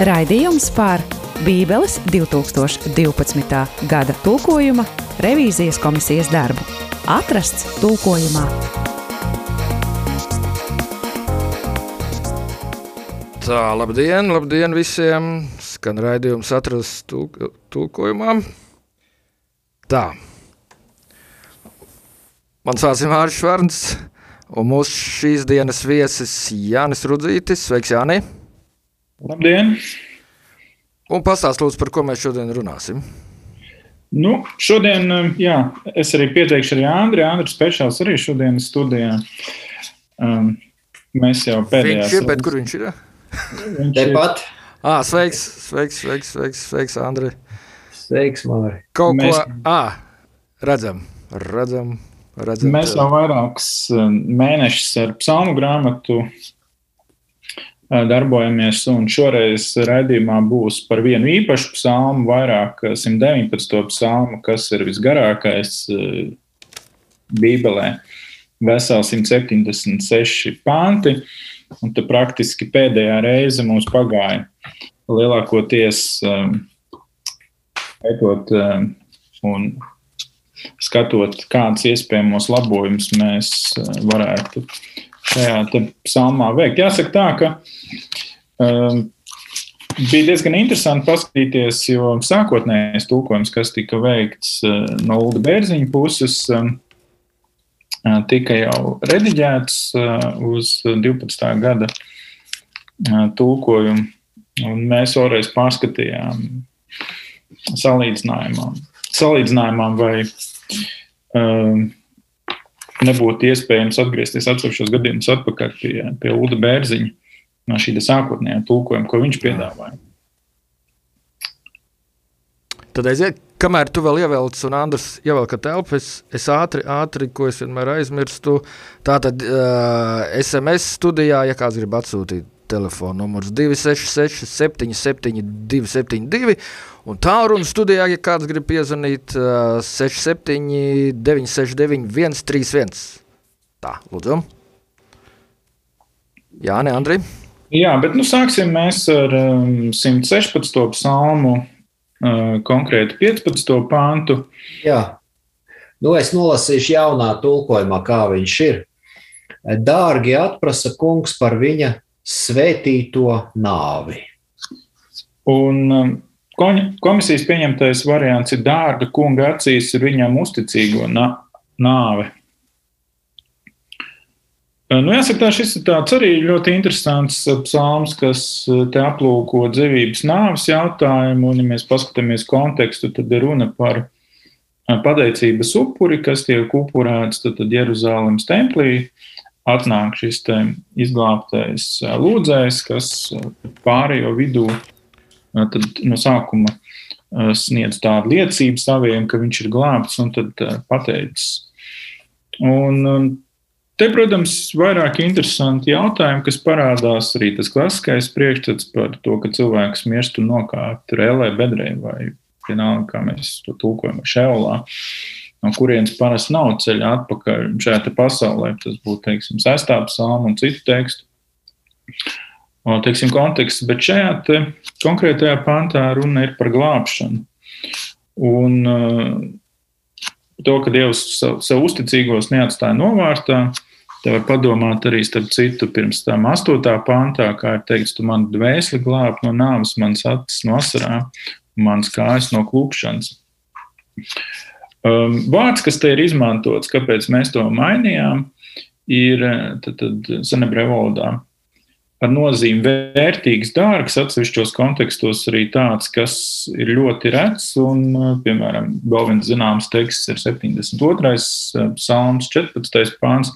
Raidījums par Bībeles 2012. gada tulkojuma revīzijas komisijas darbu. Atrasts tulkojumā. Tā, labdien, labdien visiem! Skan raidījums atrasts tulk tulkojumā. Tā. Mans vārds ir Mārcis Švarns, un mūsu šīs dienas viesis Jānis Rudzītis. Sveiks, Jāni! Labdien! Un pastāst lūdzu, par ko mēs šodien runāsim. Nu, šodien, jā, es arī pieteikšu arī Andriu. Andris Pešāls arī šodien ir studijā. Um, mēs jau pēdējā. Viņš ir, bet kur viņš ir? Viņš ir Tepat. Ā, sveiks, sveiks, sveiks, sveiks, sveiks Andri. Sveiks, Māri. Kaut Mēs- ko, ā, redzam, redzam, redzam. Mēs jau vairākus um, mēnešus ar psalmu grāmatu darbojamies, un šoreiz raidījumā būs par vienu īpašu psalmu, vairāk uh, 119. psalmu, kas ir visgarākais Bībelē. Veseli 176 panti, un te praktiski pēdējā reize mums pagāja lielākoties pētot un skatot, kādas iespējamos labojumus mēs varētu šajā psalmā veikt. Jāsaka tā, ka um, bija diezgan interesanti paskatīties, jo sākotnējais tulkojums, kas tika veikts uh, no Ulda Bērziņa puses, um, uh, tika jau rediģēts uh, uz 12. gada uh, tulkojumu, un mēs vēlreiz pārskatījām salīdzinājumam, salīdzinājumam vai um, nebūtu iespējams atgriezties atsevišķos gadījumus atpakaļ pie, pie Uda Bērziņa no šī sākotnējā tulkojuma, ko viņš piedāvāja. Tad aiziet, kamēr tu vēl ievelc, un Andris ievelk telpu, es, es ātri, ātri, ko es vienmēr aizmirstu. Tātad uh, SMS studijā, ja kāds grib atsūtīt telefonu numurs 266 77 272, un tālruni studijā, ja kāds grib piezvanīt uh, 67 969 131. Tā, lūdzu. Jā, ne, Andri? Jā, bet nu, sāksim mēs ar um, 116. psalmu, uh, konkrēti 15. pantu. Jā. Nu, es nolasīšu jaunā tulkojumā, kā viņš ir. Dārgi atprasa kungs par viņa svētīto nāvi. Un um, komisijas pieņemtais variants ir dārga kunga acīs ir viņam uzticīgo nā- nāve. Nu, jāsaka, tā, šis ir tāds arī ļoti interesants psalms, kas te aplūko dzīvības nāves jautājumu. Un, ja mēs paskatāmies kontekstu, tad ir runa par pateicības upuri, kas tiek upurēts tad, tad Jeruzalemes templī. Atnāk šis izglābtais lūdzējs, kas pārējo vidū uh, tad no sākuma sniedz tādu liecību saviem, ka viņš ir glābts un tad pateicis. Un, um, Te, protams, vairāk interesanti jautājumi, kas parādās arī tas klasiskais priekšstats par to, ka cilvēks mirst un nokāpt rēlē, bedrē vai vienalga, kā mēs to tulkojam, šeolā, no kurienes parasti nav ceļa atpakaļ šajā pasaulē. Tas būtu, teiksim, sestā psalma un citu tekstu. Teiksim, konteksts, bet šajā te konkrētajā pantā runa ir par glābšanu. Un uh, to, ka Dievs savu, savu uzticīgos neatstāja novārtā, Te var padomāt arī, starp citu, pirms tam astotā pantā, kā ir teikts, tu man dvēseli glāb no nāves, mans acis no asarām, mans kājas no klūpšanas. Um, vārds, kas te ir izmantots, kāpēc mēs to mainījām, ir senebrē valodā ar nozīmi vērtīgs, dārgs, atsevišķos kontekstos arī tāds, kas ir ļoti rets. Un, piemēram, vēl viens zināms teksts ir 72. psalms, 14. pāns,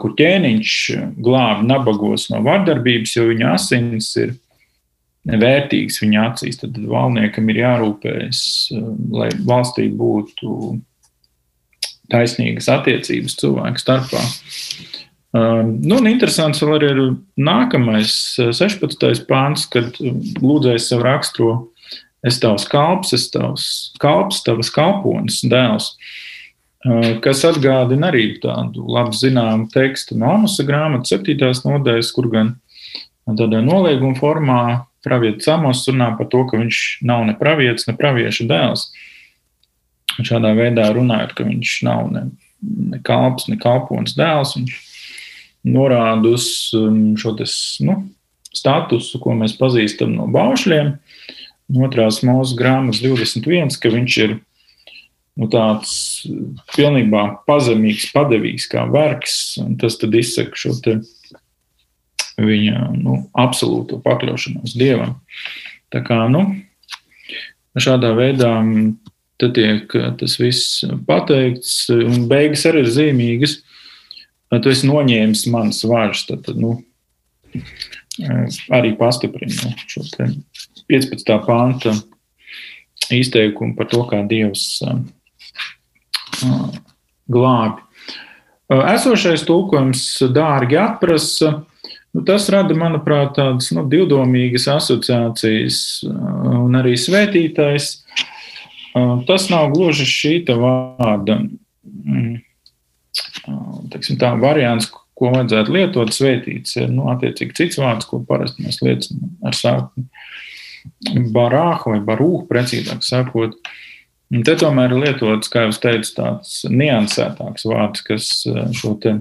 kur ķēniņš glābi nabagos no vardarbības, jo viņa asins ir vērtīgas viņa acīs. Tad valniekam ir jārūpējas, lai valstī būtu taisnīgas attiecības cilvēku starpā. Nu, un interesants vēl ir nākamais, 16. pāns, kad lūdzējs sev raksturo: Es tavs kalps, es tavs kalps, tavs kalponis, dēls. Kas atgādina arī tādu labi zināmu tekstu no Amusa grāmatas, 7. nodaļas, kur gan tādā nolieguma formā pravietis Amos runā par to, ka viņš nav ne pravietis, ne pravieša dēls. Šādā veidā runājot, ka viņš nav ne, ne kalps, ne kalponis dēls. Viņš norāda uz um, šo tes, nu, statusu, ko mēs pazīstam no baušļiem. Otrās mūža grāmatas 21, ka viņš ir nu, tāds pilnībā pazemīgs, padevīgs kā vergs. Tas izsaka šo viņa nu, absolūto pakļaušanos dievam. Tā kā nu, šādā veidā tiek tas viss pateikts, un beigas arī ir zīmīgas. Tu esi noņēmis manas vārdas, tad, nu, arī pastiprina šo 15. panta izteikumu par to, kā Dievs glābi. Esošais tulkojums dārgi atprasa Nu, tas rada, manuprāt, tādas nu, divdomīgas asociācijas, uh, un arī svētītais. Uh, tas nav gluži šī vārda teiksim, tā, variants, ko vajadzētu lietot. Svētīts ir nu, attiecīgi cits vārds, ko parasti mēs lietojam ar sākni barāhu vai barūhu, precīzāk sakot. Un te tomēr ir lietots, kā jau teicu, tāds niansētāks vārds, kas šo te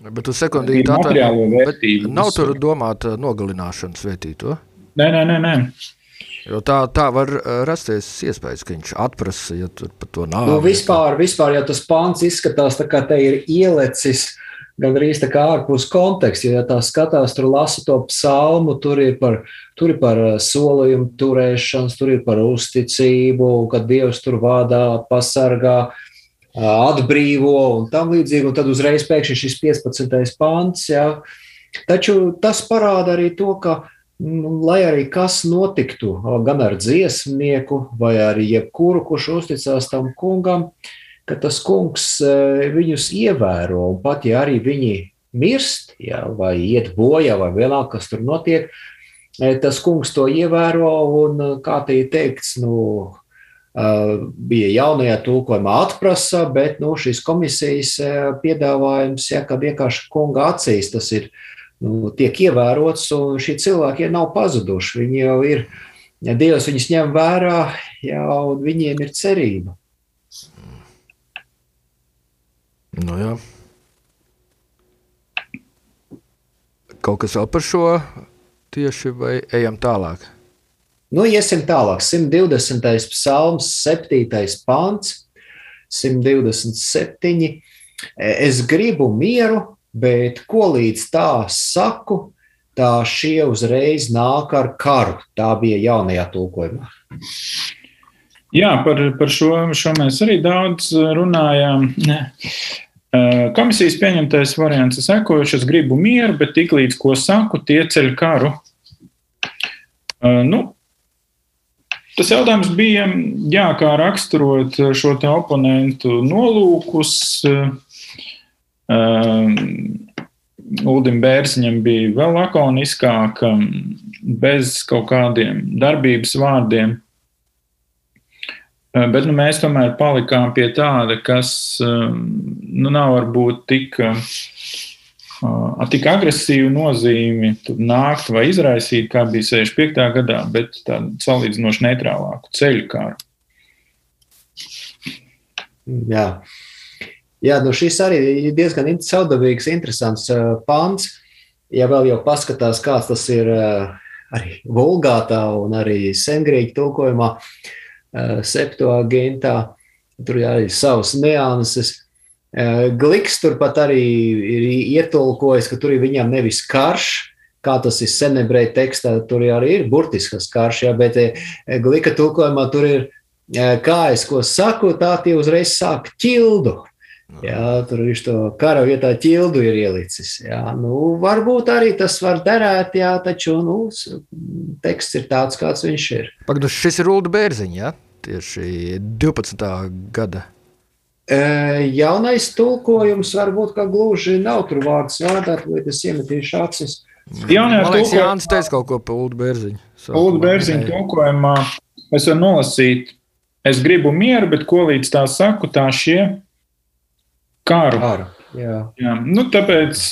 Bet uz sekundīti tā materiālo vērtību. Nav tur domāta nogalināšana svētīto? Nē, nē, nē. nē. Jo tā, tā var rasties iespējas, ka viņš atprasa, ja tur par to nav. Nu, vispār, vispār, ja tas pāns izskatās tā kā te ir ielecis gan arī tā kā ārpus konteksta, jo, ja tā skatās, tur lasa to psalmu, tur ir par, tur ir par solījumu turēšanas, tur ir par uzticību, kad Dievs tur vādā, pasargā, atbrīvo un tam līdzīgi. Un tad uzreiz pēkšņi šis 15. pāns. Ja. Taču tas parāda arī to, ka, lai arī kas notiktu, gan ar dziesmnieku, vai arī jebkuru, kurš uzticās tam kungam, ka tas kungs viņus ievēro. Un pat ja arī viņi mirst, ja, vai iet bojā, vai vienalga, kas tur notiek, tas kungs to ievēro. Un, kā te ir teikts, nu, bija jaunajā tulkojumā atprasa, bet nu, šīs komisijas piedāvājums, ja, ka vienkārši kunga acīs tas ir, nu, tiek ievērots, un šie cilvēki nav pazuduši. Viņi jau ir, ja Dievs viņus ņem vērā, jau viņiem ir cerība. Nu, jā. Kaut kas vēl par šo tieši vai ejam tālāk? Nu, iesim tālāk. 120. psalms, 7. pāns, 127. Es gribu mieru, bet ko līdz tā saku, tā šie uzreiz nāk ar karu. Tā bija jaunajā tulkojumā. Jā, par, par šo, šo mēs arī daudz runājām. Komisijas pieņemtais variants ir sekojošs: es gribu mieru, bet tiklīdz ko saku, tie ceļ karu. Nu, Tas jautājums bija, jā, kā raksturot šo oponentu nolūkus. Um, Uldim Bērziņam bija vēl lakoniskāk, bez kaut kādiem darbības vārdiem. Bet nu, mēs tomēr palikām pie tāda, kas nu, nav varbūt tik tik agresīvu nozīmi nākt vai izraisīt, kā bija 65. gadā, bet tādu salīdzinoši neitrālāku ceļu kāru. Jā. Jā, nu šis arī ir diezgan caudavīgs, interesants pants. Ja vēl jau paskatās, kāds tas ir arī vulgātā un arī sengrīgi tulkojumā, septuagintā, tur ir arī savas nianses. Gliks turpat arī ir ietolkojis, ka tur ir viņam nevis karš, kā tas ir senebreju tekstā, tur arī ir burtiskas karš, jā, bet Glika tulkojumā tur ir, kā es ko saku, tā tie uzreiz sāk ķildu. Jā, tur viņš to kara vietā ķildu ir ielicis. Jā, nu, varbūt arī tas var derēt, jā, taču nu, teksts ir tāds, kāds viņš ir. Pagaidu, šis ir Ulda Bērziņa, jā? tieši 12. gada Jaunais tulkojums varbūt gluži nav tur vārds vārdā, vai tas iemetīšu acis. Jaunajā tulkojumā Jānis teica kaut ko par Ulu Bērziņu. Ulu Bērziņu tulkojumā es varu nolasīt, es gribu mieru, bet ko līdz tā saku, tā šie karu. karu jā. Jā. Nu, tāpēc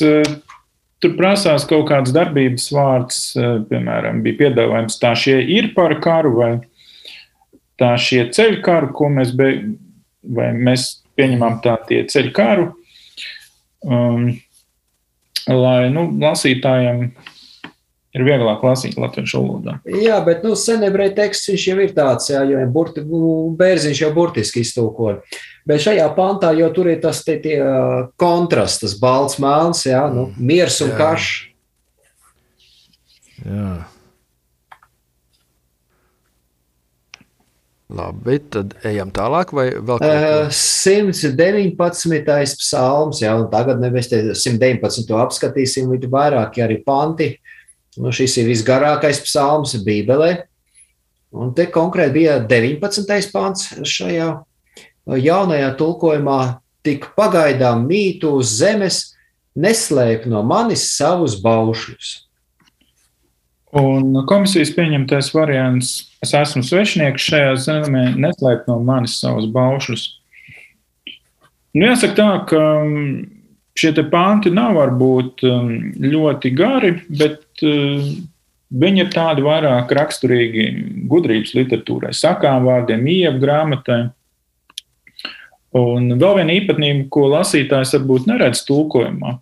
tur prasās kaut kāds darbības vārds, piemēram, bija piedāvājums tā šie ir par karu vai tā šie ceļu karu, ko mēs, be, mēs pieņemam tā tie ceļu karu. Um, lai nu, lasītājiem ir vieglāk lasīt latviešu valodā. Jā, bet nu, senebreja teksts jau ir tāds, jā, jo burti, nu, bērziņš jau burtiski iztulkoja. Bet šajā pantā jau tur ir tas te, tie kontrasts, tas balts melns, jā, nu, mm. miers un jā. karš. Jā. Labi, tad ejam tālāk, vai vēl kaut kas tāds? 119. psalms, jau tagad nevis 119. apskatīsim, ir vairāki arī panti. Nu, šis ir visgarākais psalms Bībelē. Un te konkrēti bija 19. pāns šajā jaunajā tulkojumā. Tik pagaidām mītu uz zemes, neslēp no manis savus baušļus. Un komisijas pieņemtais variants, es esmu svešinieks šajā zemē, neslēp no manis savus baušļus. Nu, jāsaka tā, ka Šie panti nav varbūt um, ļoti gari, bet uh, viņi ir tādi vairāk raksturīgi gudrības literatūrai, sakām vārdiem, ievu grāmatai. Un vēl viena īpatnība, ko lasītājs varbūt neredz tulkojumā,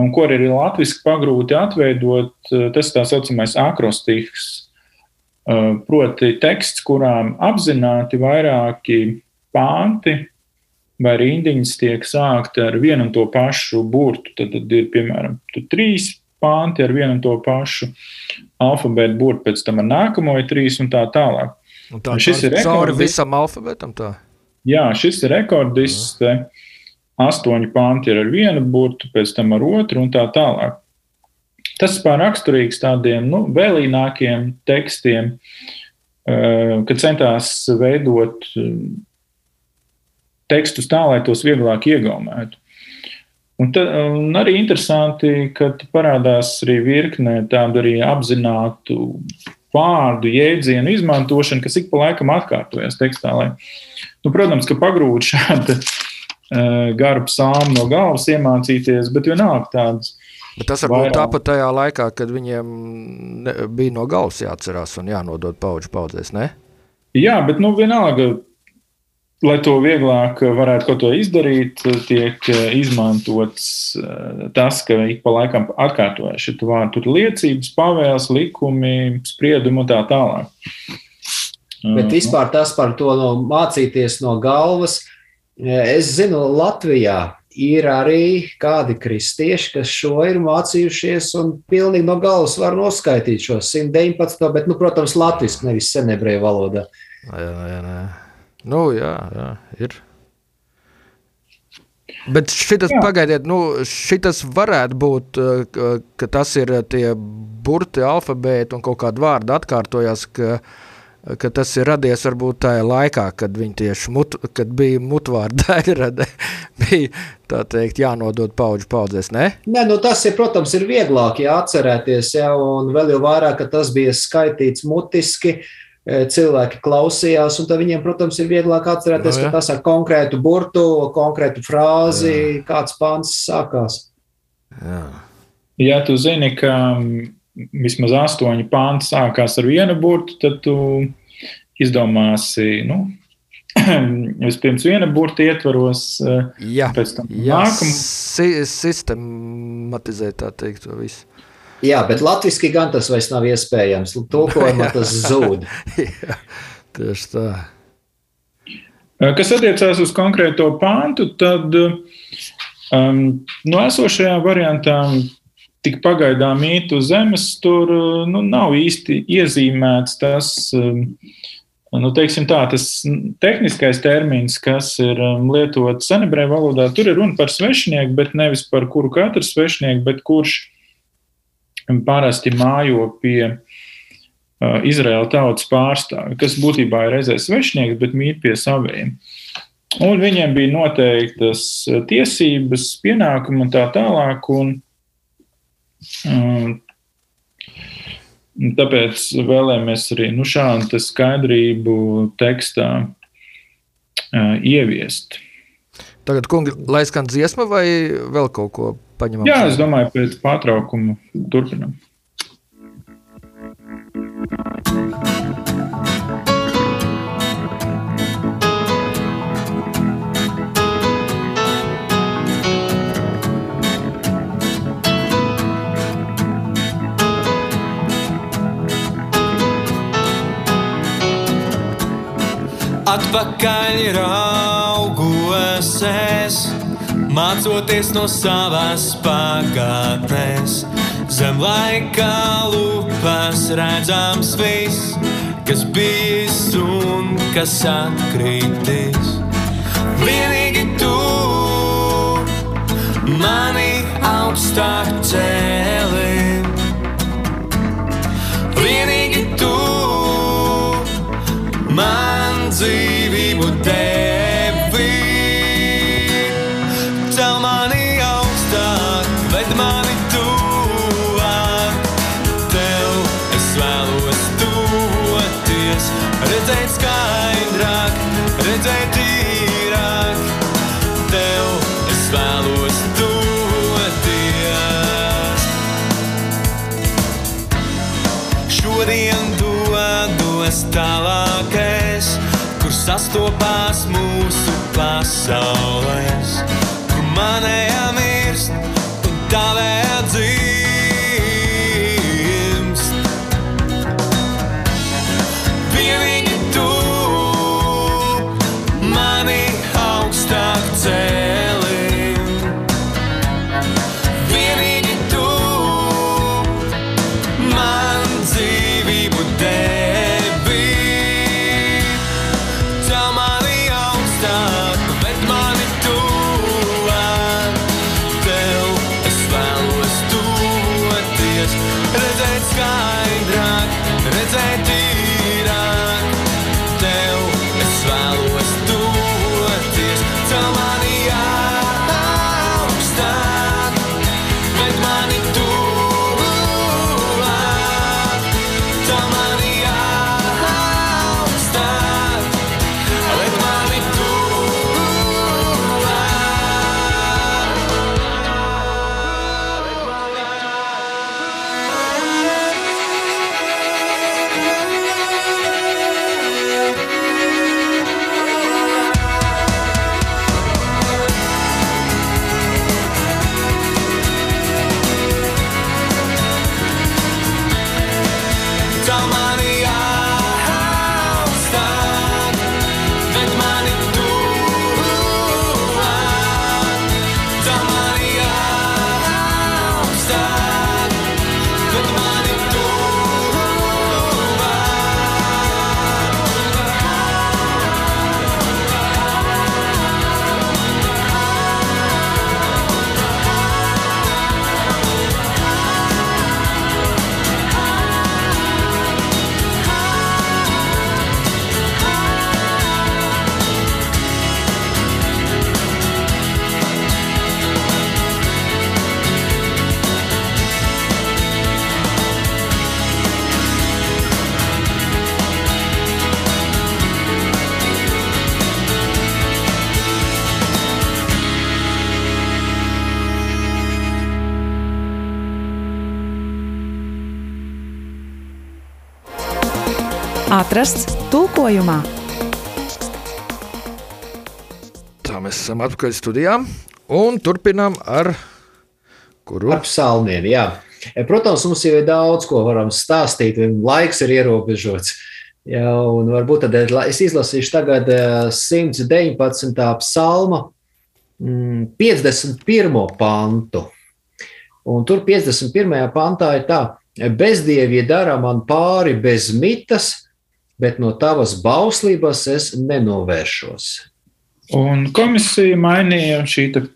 un ko arī latviešu pagrūti atveidot, uh, tas tā saucamais akrostiks, uh, proti teksts, kurām apzināti vairāki panti vai rindiņas tiek sākta ar vienu un to pašu burtu. Tad, tad ir piemēram trīs panti ar vienu un to pašu alfabētu burtu, pēc tam ar nākamo ir trīs un tā tālāk. Un tā un šis ir cauri visam alfabētam. Tā. Jā, šis ir rekordists. Astoņi panti ir ar vienu burtu, pēc tam ar otru un tā tālāk. Tas ir raksturīgs tādiem nu, vēlīnākiem tekstiem, eh, kad centās veidot tekstus tā, lai tos vieglāk iegaumētu. Un, ta, un arī interesanti, ka parādās arī virkne tādu arī apzinātu vārdu, jēdzienu izmantošanu, kas ik pa laikam atkārtojas tekstā. Lai, nu, protams, ka pagrūti šādu uh, garu psalmu no galvas iemācīties, bet vienalga tādas. Bet tas varbūt vairāk... tāpat tajā laikā, kad viņiem ne, bija no galvas jāatcerās un jānodod paudžu paudzēs, ne? Jā, bet nu vienalga lai to vieglāk varētu kaut ko izdarīt, tiek izmantots eh, tas, ka ik pa laikam atkārtojas šī vārdu. Tur liecības, pavēles, likumi, spriedumi un tā tālāk. Bet eh, vispār tas par to no mācīties no galvas. Eh, es zinu, Latvijā ir arī kādi kristieši, kas šo ir mācījušies un pilnīgi no galvas var noskaidrot šo 119, bet, nu, protams, latviešu, nevis senebreju valodā. Jā, jā, jā. Nu, jā, jā, ir. Bet šis pagaidiet, nu, šis varētu būt, ka, ka tas ir tie burti, alfabēti un kaut kāda vārda atkārtojas, ka, ka tas ir radies varbūt tajā laikā, kad viņi tieši mut, kad bija mutvārda daļrade, bija tā teikt jānodod paudžu paudzēs, ne? Nē, nu tas ir, protams, ir vieglāk jāatcerēties, jā, un vēl jau vairāk, ka tas bija skaitīts mutiski, uh, cilvēki klausījās, un viņiem, protams, ir vieglāk atcerēties, no, nu, ja. ka tas ar konkrētu burtu, konkrētu frāzi, jā. kāds pāns sākās. Jā. Ja tu zini, ka vismaz astoņi pānti sākās ar vienu burtu, tad tu izdomāsi, nu, vispirms viena burta ietvaros, e, jā, pēc tam nākamu. Si sistematizēt tā teikt to visu. Jā, bet latviešu gan tas vairs nav iespējams. Tulkojumā tas zūd. Jā, tieši tā. Kas attiecās uz konkrēto pāntu, tad um, no esošajām variantām tik pagaidām mīt uz zemes, tur nu, nav īsti iezīmēts tas, um, nu, teiksim tā, tas tehniskais termins, kas ir lietots senebrē valodā. Tur ir runa par svešinieku, bet nevis par kuru katru svešinieku, bet kurš parasti mājo pie uh, Izraēla tautas pārstāvja, kas būtībā ir reizē svešinieks, bet mīt pie saviem. Un viņiem bija noteiktas tiesības, pienākumi un tā tālāk. Un, um, tāpēc vēlēmies arī nu, šādu skaidrību tekstā uh, ieviest. Tagad, kungi, lai skan dziesma vai vēl kaut ko paņemam? Jā, es domāju, pēc pārtraukuma turpinam. Atpakaļ raugos mācoties no savas pagātnes. Zem laika lupas redzams viss, kas bijis un kas atkritis. Vienīgi tu mani augstāk cēlī. Vienīgi sastopās mūsu pasaules, kur manējā mirst un tavējā Atrasts tulkojumā. Tā mēs esam atpakaļ studijā un turpinām ar kuru? Ar psalmiem, jā. Protams, mums jau ir daudz ko varam stāstīt, un laiks ir ierobežots. Jā, un varbūt tad eh, es izlasīšu tagad eh, 119. psalma mm, 51. pantu. Un tur 51. pantā ir tā, bezdievie dara man pāri bez mitas, bet no tavas bauslības es nenovēršos. Un komisija mainīja šī eh,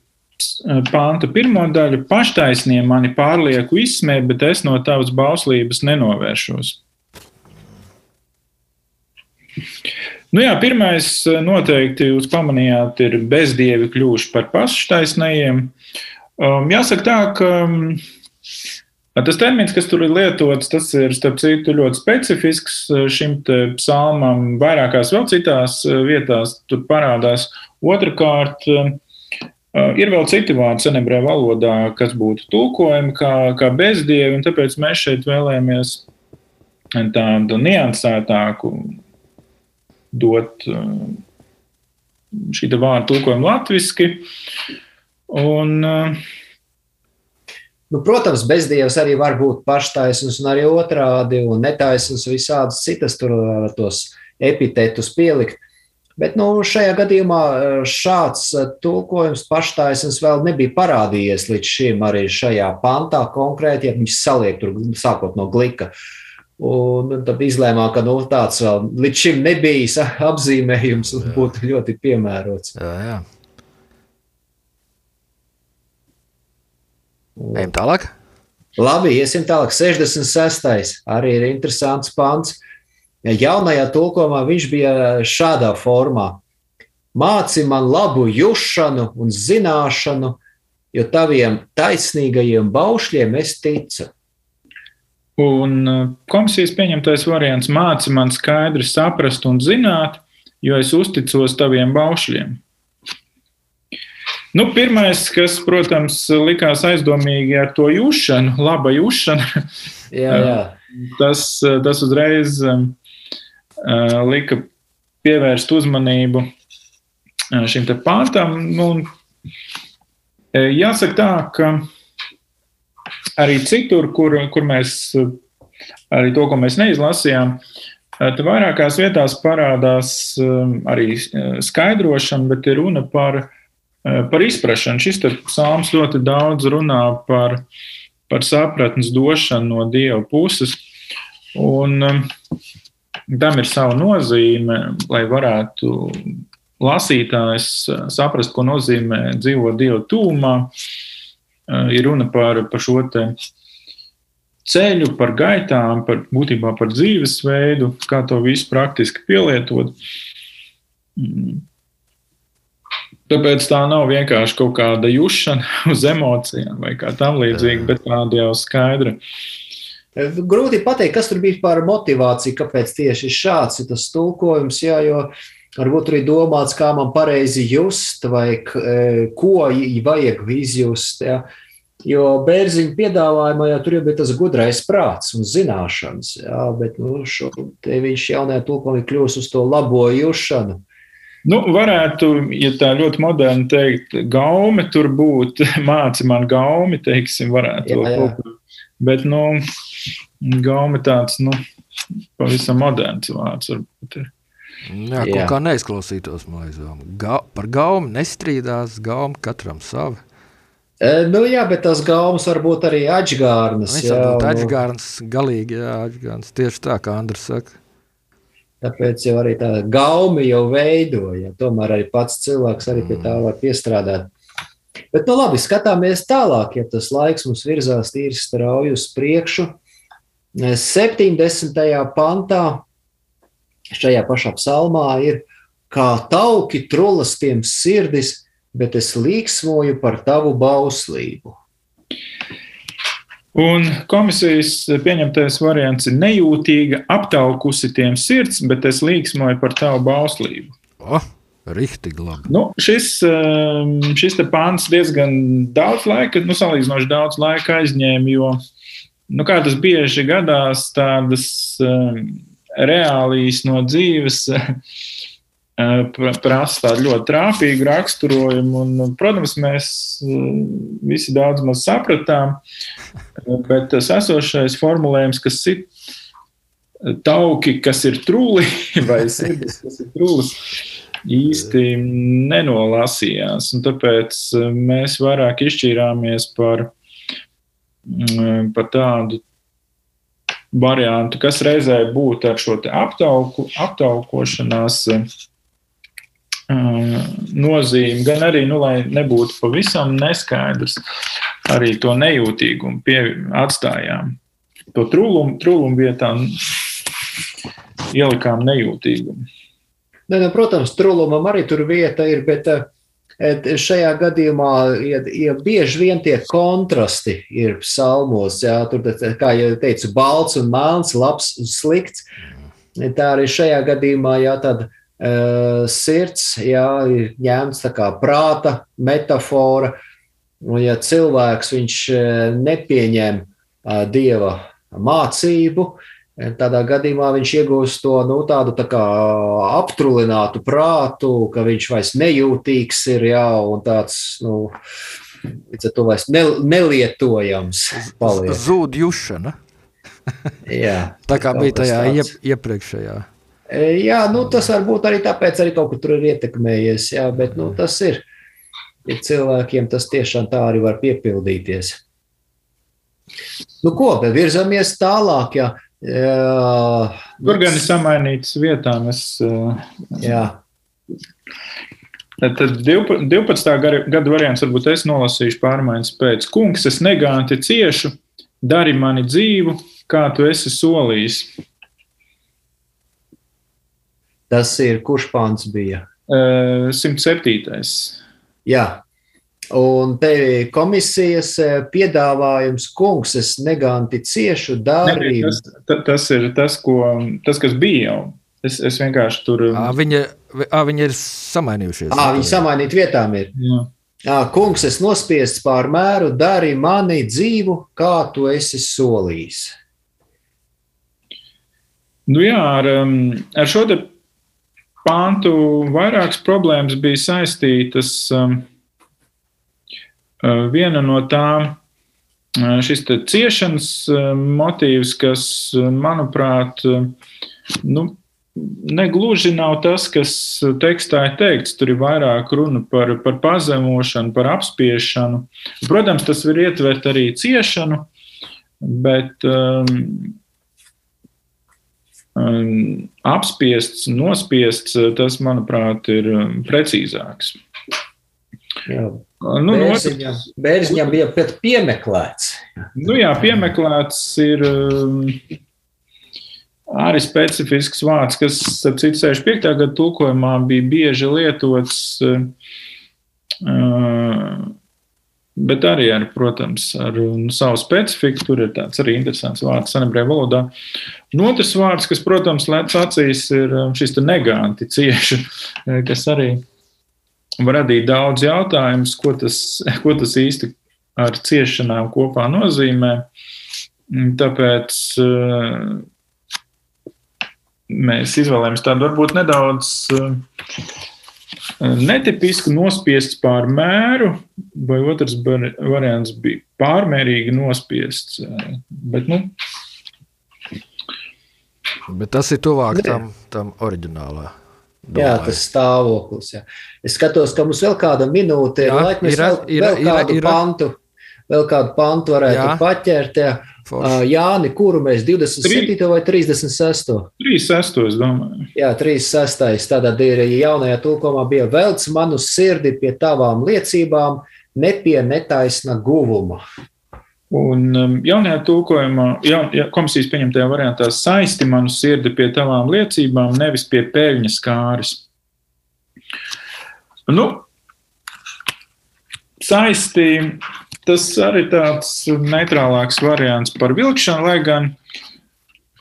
panta pirmo daļu. Paštaisnie mani pārlieku izsmē, bet es no tavas bauslības nenovēršos. Nu jā, pirmais eh, noteikti jūs pamanījāt, ir bezdievi kļuvuši par paštaisnējiem. Um, jāsaka tā, ka um, tas termins, kas tur ir lietots, tas ir starp citu ļoti specifisks šim psalmam. Vairākās vēl citās vietās tur parādās. Otrakārt, ir vēl citi vārdi senebrē valodā, kas būtu tulkojami kā, kā bezdievi, un tāpēc mēs šeit vēlējāmies tādu niansētāku dot šī vārda tulkojumu latviski. Un, uh, Nu, protams, bezdievs arī var būt paštaisns un arī otrādi, un netaisns visādas citas tur uh, tos epitetus pielikt. Bet nu, šajā gadījumā uh, šāds uh, tulkojums paštaisns vēl nebija parādījies līdz šim arī šajā pantā konkrēti, ja viņš saliek tur sākot no glika. Un tad izlēmām, ka nu, tāds vēl līdz šim nebijis apzīmējums būtu ļoti piemērots. Jā, jā. Ejam tālāk. Labi, iesim tālāk. 66. arī ir interesants pants. Jaunajā tulkojumā viņš bija šādā formā. Māci man labu jušanu un zināšanu, jo taviem taisnīgajiem baušļiem es ticu. un uh, komisijas pieņemtais variants māci man skaidri saprast un zināt, jo es uzticos taviem baušļiem. Nu, pirmais, kas, protams, likās aizdomīgi ar to jūšanu, laba jūšana, Jā, jā. tas, tas uzreiz um, uh, lika pievērst uzmanību uh, šim te pāntam. Nu, uh, jāsaka tā, ka arī citur, kur, kur mēs, uh, arī to, ko mēs neizlasījām, uh, vairākās vietās parādās um, arī uh, skaidrošana, bet ir runa par, uh, par izpratšanu. Šis psalms ļoti daudz runā par, par sapratnes došanu no Dieva puses. Un um, tam ir sava nozīme, lai varētu lasītājs uh, saprast, ko nozīmē dzīvot Dieva tūmā. Ir runa par, par šo ceļu, par gaitām, par būtībā par dzīvesveidu, kā to visu praktiski pielietot. Tāpēc tā nav vienkārši kaut kāda jušana uz emocijām vai kā tam līdzīga, bet tāda jau skaidra. Grūti pateikt, kas tur bija par motivāciju, kāpēc tieši šāds ir tas tulkojums. Jā, jo varbūt arī domāts, kā man pareizi just, vai e, ko vajag izjust. Jā. Jo bērziņa piedāvājumā jau tur jau bija tas gudrais prāts un zināšanas, jā, bet nu, šo, viņš jaunajā tulkojumā ir kļūst uz to labo jušanu. Nu, varētu, ja tā ļoti moderni teikt, gaume tur būt, māci man gaumi, teiksim, varētu Jā, to jā. Bet, nu, gaume tāds, nu, pavisam moderns vārds varbūt ir. Jā, Jā. kaut kā neizklausītos, man liekas. Ga par gaumu nestrīdās, gauma katram sava. E, Nu, jā, bet tas gaumas var būt arī atžgārnas. Viņš jā, var būt nu, atžgārns, galīgi, jā, atžgārns. Tieši tā, kā Andris saka. Tāpēc jau arī tā gaumi jau veidoja. Tomēr arī pats cilvēks arī pie tā var piestrādāt. Bet, nu, labi, skatāmies tālāk, ja tas laiks mums virzās tīri strauji uz priekšu. 70. pantā šajā pašā psalmā ir kā tauki trullastiem sirdis, bet es līksmoju par tavu bauslību. Un komisijas pieņemtais variants ir nejūtīga, aptaukusi tiem sirds, bet es līksmoju par tavu bauslību. O, rihtīgi labi. Nu, šis, um, šis te pāns diezgan daudz laika, nu, salīdzinoši daudz laika aizņēma, jo, nu, kā tas bieži gadās, tādas um, reālijas no dzīves prasa tādu ļoti trāpīgu raksturojumu. Un, protams, mēs uh, visi daudz maz sapratām, uh, bet tas esošais formulējums, kas ir tauki, kas ir trūli, vai sirdis, kas ir trūlis, īsti nenolasījās. Un tāpēc mēs vairāk izšķīrāmies par, mm, par tādu variantu, kas reizē būtu ar šo aptauku, aptaukošanās nozīmi, gan arī, nu, lai nebūtu pavisam neskaidrs, arī to nejūtīgumu pie, atstājām. To trūlumu, trūlumu vietā ielikām nejūtīgumu. Ne, ne, protams, trūlumam arī tur vieta ir, bet et šajā gadījumā ja, ja bieži vien tie kontrasti ir psalmos. Jā, tur, kā jau teicu, balts un melns, labs un slikts. Tā arī šajā gadījumā jā, tāda sirds, jā, ir ņemts tā kā prāta metāfora. Un, ja cilvēks viņš eh, nepieņem uh, dieva mācību, eh, tādā gadījumā viņš iegūst to nu, tādu tā kā aptrulinātu prātu, ka viņš vairs nejūtīgs ir jā, un tāds. Nu, Līdz ar to vairs ne, nelietojams paliek. Zūd jušana. Jā, Tā kā kaut bija tajā iep, iepriekšējā. E, Jā, nu, tas var būt arī tāpēc, arī kaut kur tur ir ietekmējies. Jā, bet nu, tas ir. Ir cilvēkiem tas tiešām tā arī var piepildīties. Nu, ko, bet virzamies tālāk. Jā. Jā, Tur gan ir samainītas vietām. Es, eh, jā. Tad 12. gada- gada variants varbūt es nolasīšu pārmaiņas pēc. Kungs, es negānti ciešu, dari mani dzīvu, kā tu esi solījis. Tas ir kurš pāns bija? Eh, 107. Jā. Un te komisijas eh, piedāvājums, kungs, es neganti ciešu, Nebija, darīju. Tas, ta- tas ir tas, ko, tas, kas bija jau. Es, es vienkārši tur. Ā, Viņa, ā, viņa ir samainījušies. Ā, viņi samainīt vietām ir. Jā. Ā, kungs, es nospiests pār mēru, dari mani dzīvu, kā tu esi solījis. Nu jā, ar, um, ar šo te pāntu vairākas problēmas bija saistītas. Um, uh, viena no tām uh, šis ciešanas uh, motīvs, kas, uh, manuprāt, uh, nu, negluži nav tas, kas tekstā ir teikts. Tur ir vairāk runa par, par pazemošanu, par apspiešanu. Protams, tas var ietvert arī ciešanu, bet um, um, apspiests, nospiests, tas, manuprāt, ir um, precīzāks. Jā. Nu, no otras- Bērziņam, bija pat piemeklēts. Nu, jā, piemeklēts ir um, arī specifisks vārds, kas, ap citu, 65. gada tulkojumā bija bieži lietots, uh, uh, bet arī, ar, protams, ar nu, savu specifiku. Tur ir tāds arī interesants vārds sanebrēju valodā. Un otrs vārds, kas, protams, lec acīs, ir um, šis neganti cieši, eh, kas arī var radīt daudz jautājumus, ko tas, ko tas īsti ar ciešanām kopā nozīmē. Tāpēc uh, mēs izvēlējāmies tādu varbūt nedaudz netipisku nospiests pār mēru, vai otrs variants bija pārmērīgi nospiests. uh, Bet, nu, Bet tas ir tuvāk tam, tam oriģinālā. Jā, domāju. tas stāvoklis. Jā. Es skatos, ka mums vēl kāda minūte ir. Jā, ir, vēl, ir, vēl ir, kādu ir. pantu. Vēl kādu pantu varētu Jā. paķert. Jā. Forši. Ā, Jāni, kuru mēs 27. vai 36. 3,6. es domāju. Jā, 36. Tātad ir jaunajā tulkomā bija velc manu sirdi pie tavām liecībām, ne pie netaisna guvuma. Un um, jaunajā tulkojumā, jaun, ja, komisijas pieņemtajā variantā, saisti manu sirdi pie tavām liecībām, nevis pie peļņas kāris. Nu, saisti, tas arī tāds neitrālāks variants par vilkšanu, lai gan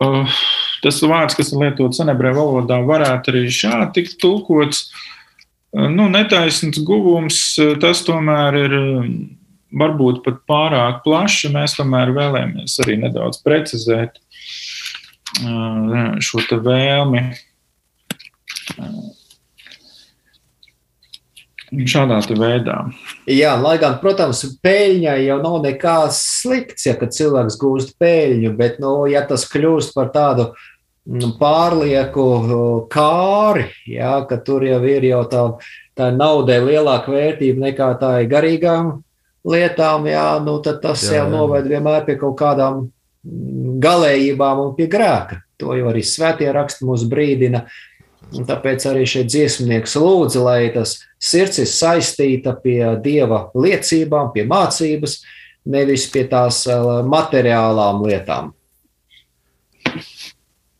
uh, tas vārds, kas ir lietots senebrē valodā, varētu arī šādi tikt tulkots. Uh, Nu, netaisnīgs guvums, uh, tas tomēr ir um, varbūt pat pārāk plaši. Mēs tomēr vēlamies arī nedaudz precizēt uh, šo vēlmi. Uh, Šādā veidā. Jā, lai gan, protams, peļņai jau nav nekas slikts, ja kad cilvēks gūst peļņu, bet, nu, ja tas kļūst par tādu mm, pārlieku uh, kāri, jā, ka tur jau ir jau tā, tā naudai lielāka vērtība nekā tā ir garīgām lietām, jā, nu, tad tas Jā, jā, jau noved vienmēr pie kaut kādām galējībām un pie grēka. To jau arī svētie raksti mūs brīdina. Un tāpēc arī šeit dziesmnieks lūdza, lai tas sirds ir saistīta pie dieva liecībām, pie mācības, nevis pie tās eh, materiālām lietām.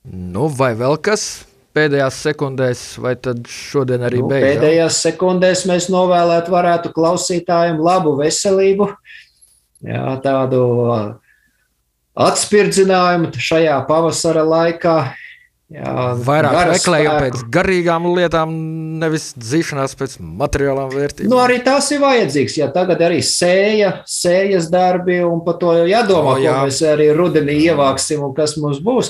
Nu, vai vēl kas pēdējās sekundēs, vai tad šodien arī Nu, beidzam? pēdējās sekundēs mēs novēlētu varētu klausītājiem labu veselību, jā, tādu atspirdzinājumu šajā pavasara laikā. Jā, Vairāk meklējam pēc garīgām lietām, nevis dzīšanās pēc materiālām vērtībām. Nu, arī tas ir vajadzīgs. Ja tagad arī sēja, sējas darbi, un par to jādomā, O, jā. ko mēs arī rudenī ievāksim un kas mums būs.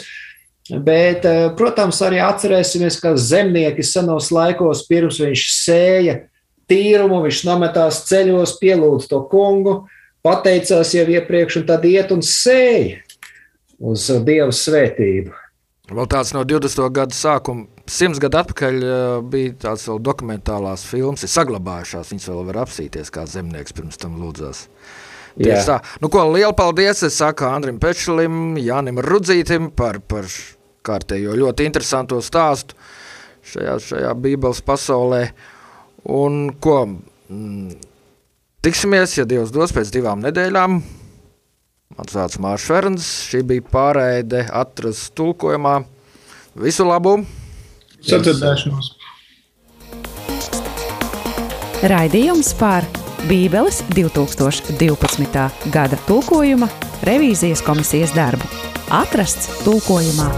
Bet, eh, protams, arī atcerēsimies, ka zemnieki senos laikos pirms viņš sēja tīrumu, viņš nometās ceļos, pielūdza to kungu, pateicās jau iepriekš, un tad iet un sēja uz Dieva svētību. Vēl tāds no 20. gada sākuma, simts gadu atpakaļ uh, bija tāds vēl dokumentālās filmas, ir saglabājušās. Viņas vēl var apsīties, kā zemnieks pirms tam lūdzās. Tieši tā. Nu, ko, lielu paldies! Es saku Andrim Pečelim, Jānim Rudzītim par, par kārtējo ļoti interesanto stāstu šajā, šajā Bībeles pasaulē. Un ko? Mm, tiksimies, ja Dievs dos pēc divām nedēļām. Mans vārds Mārcis Ferns. Šī bija pārēde atrast tulkojumā. Visu labu! Sadzirdēšanos. Raidījums par Bībeles 2012. gada tulkojuma revīzijas komisijas darbu. Atrasts tulkojumā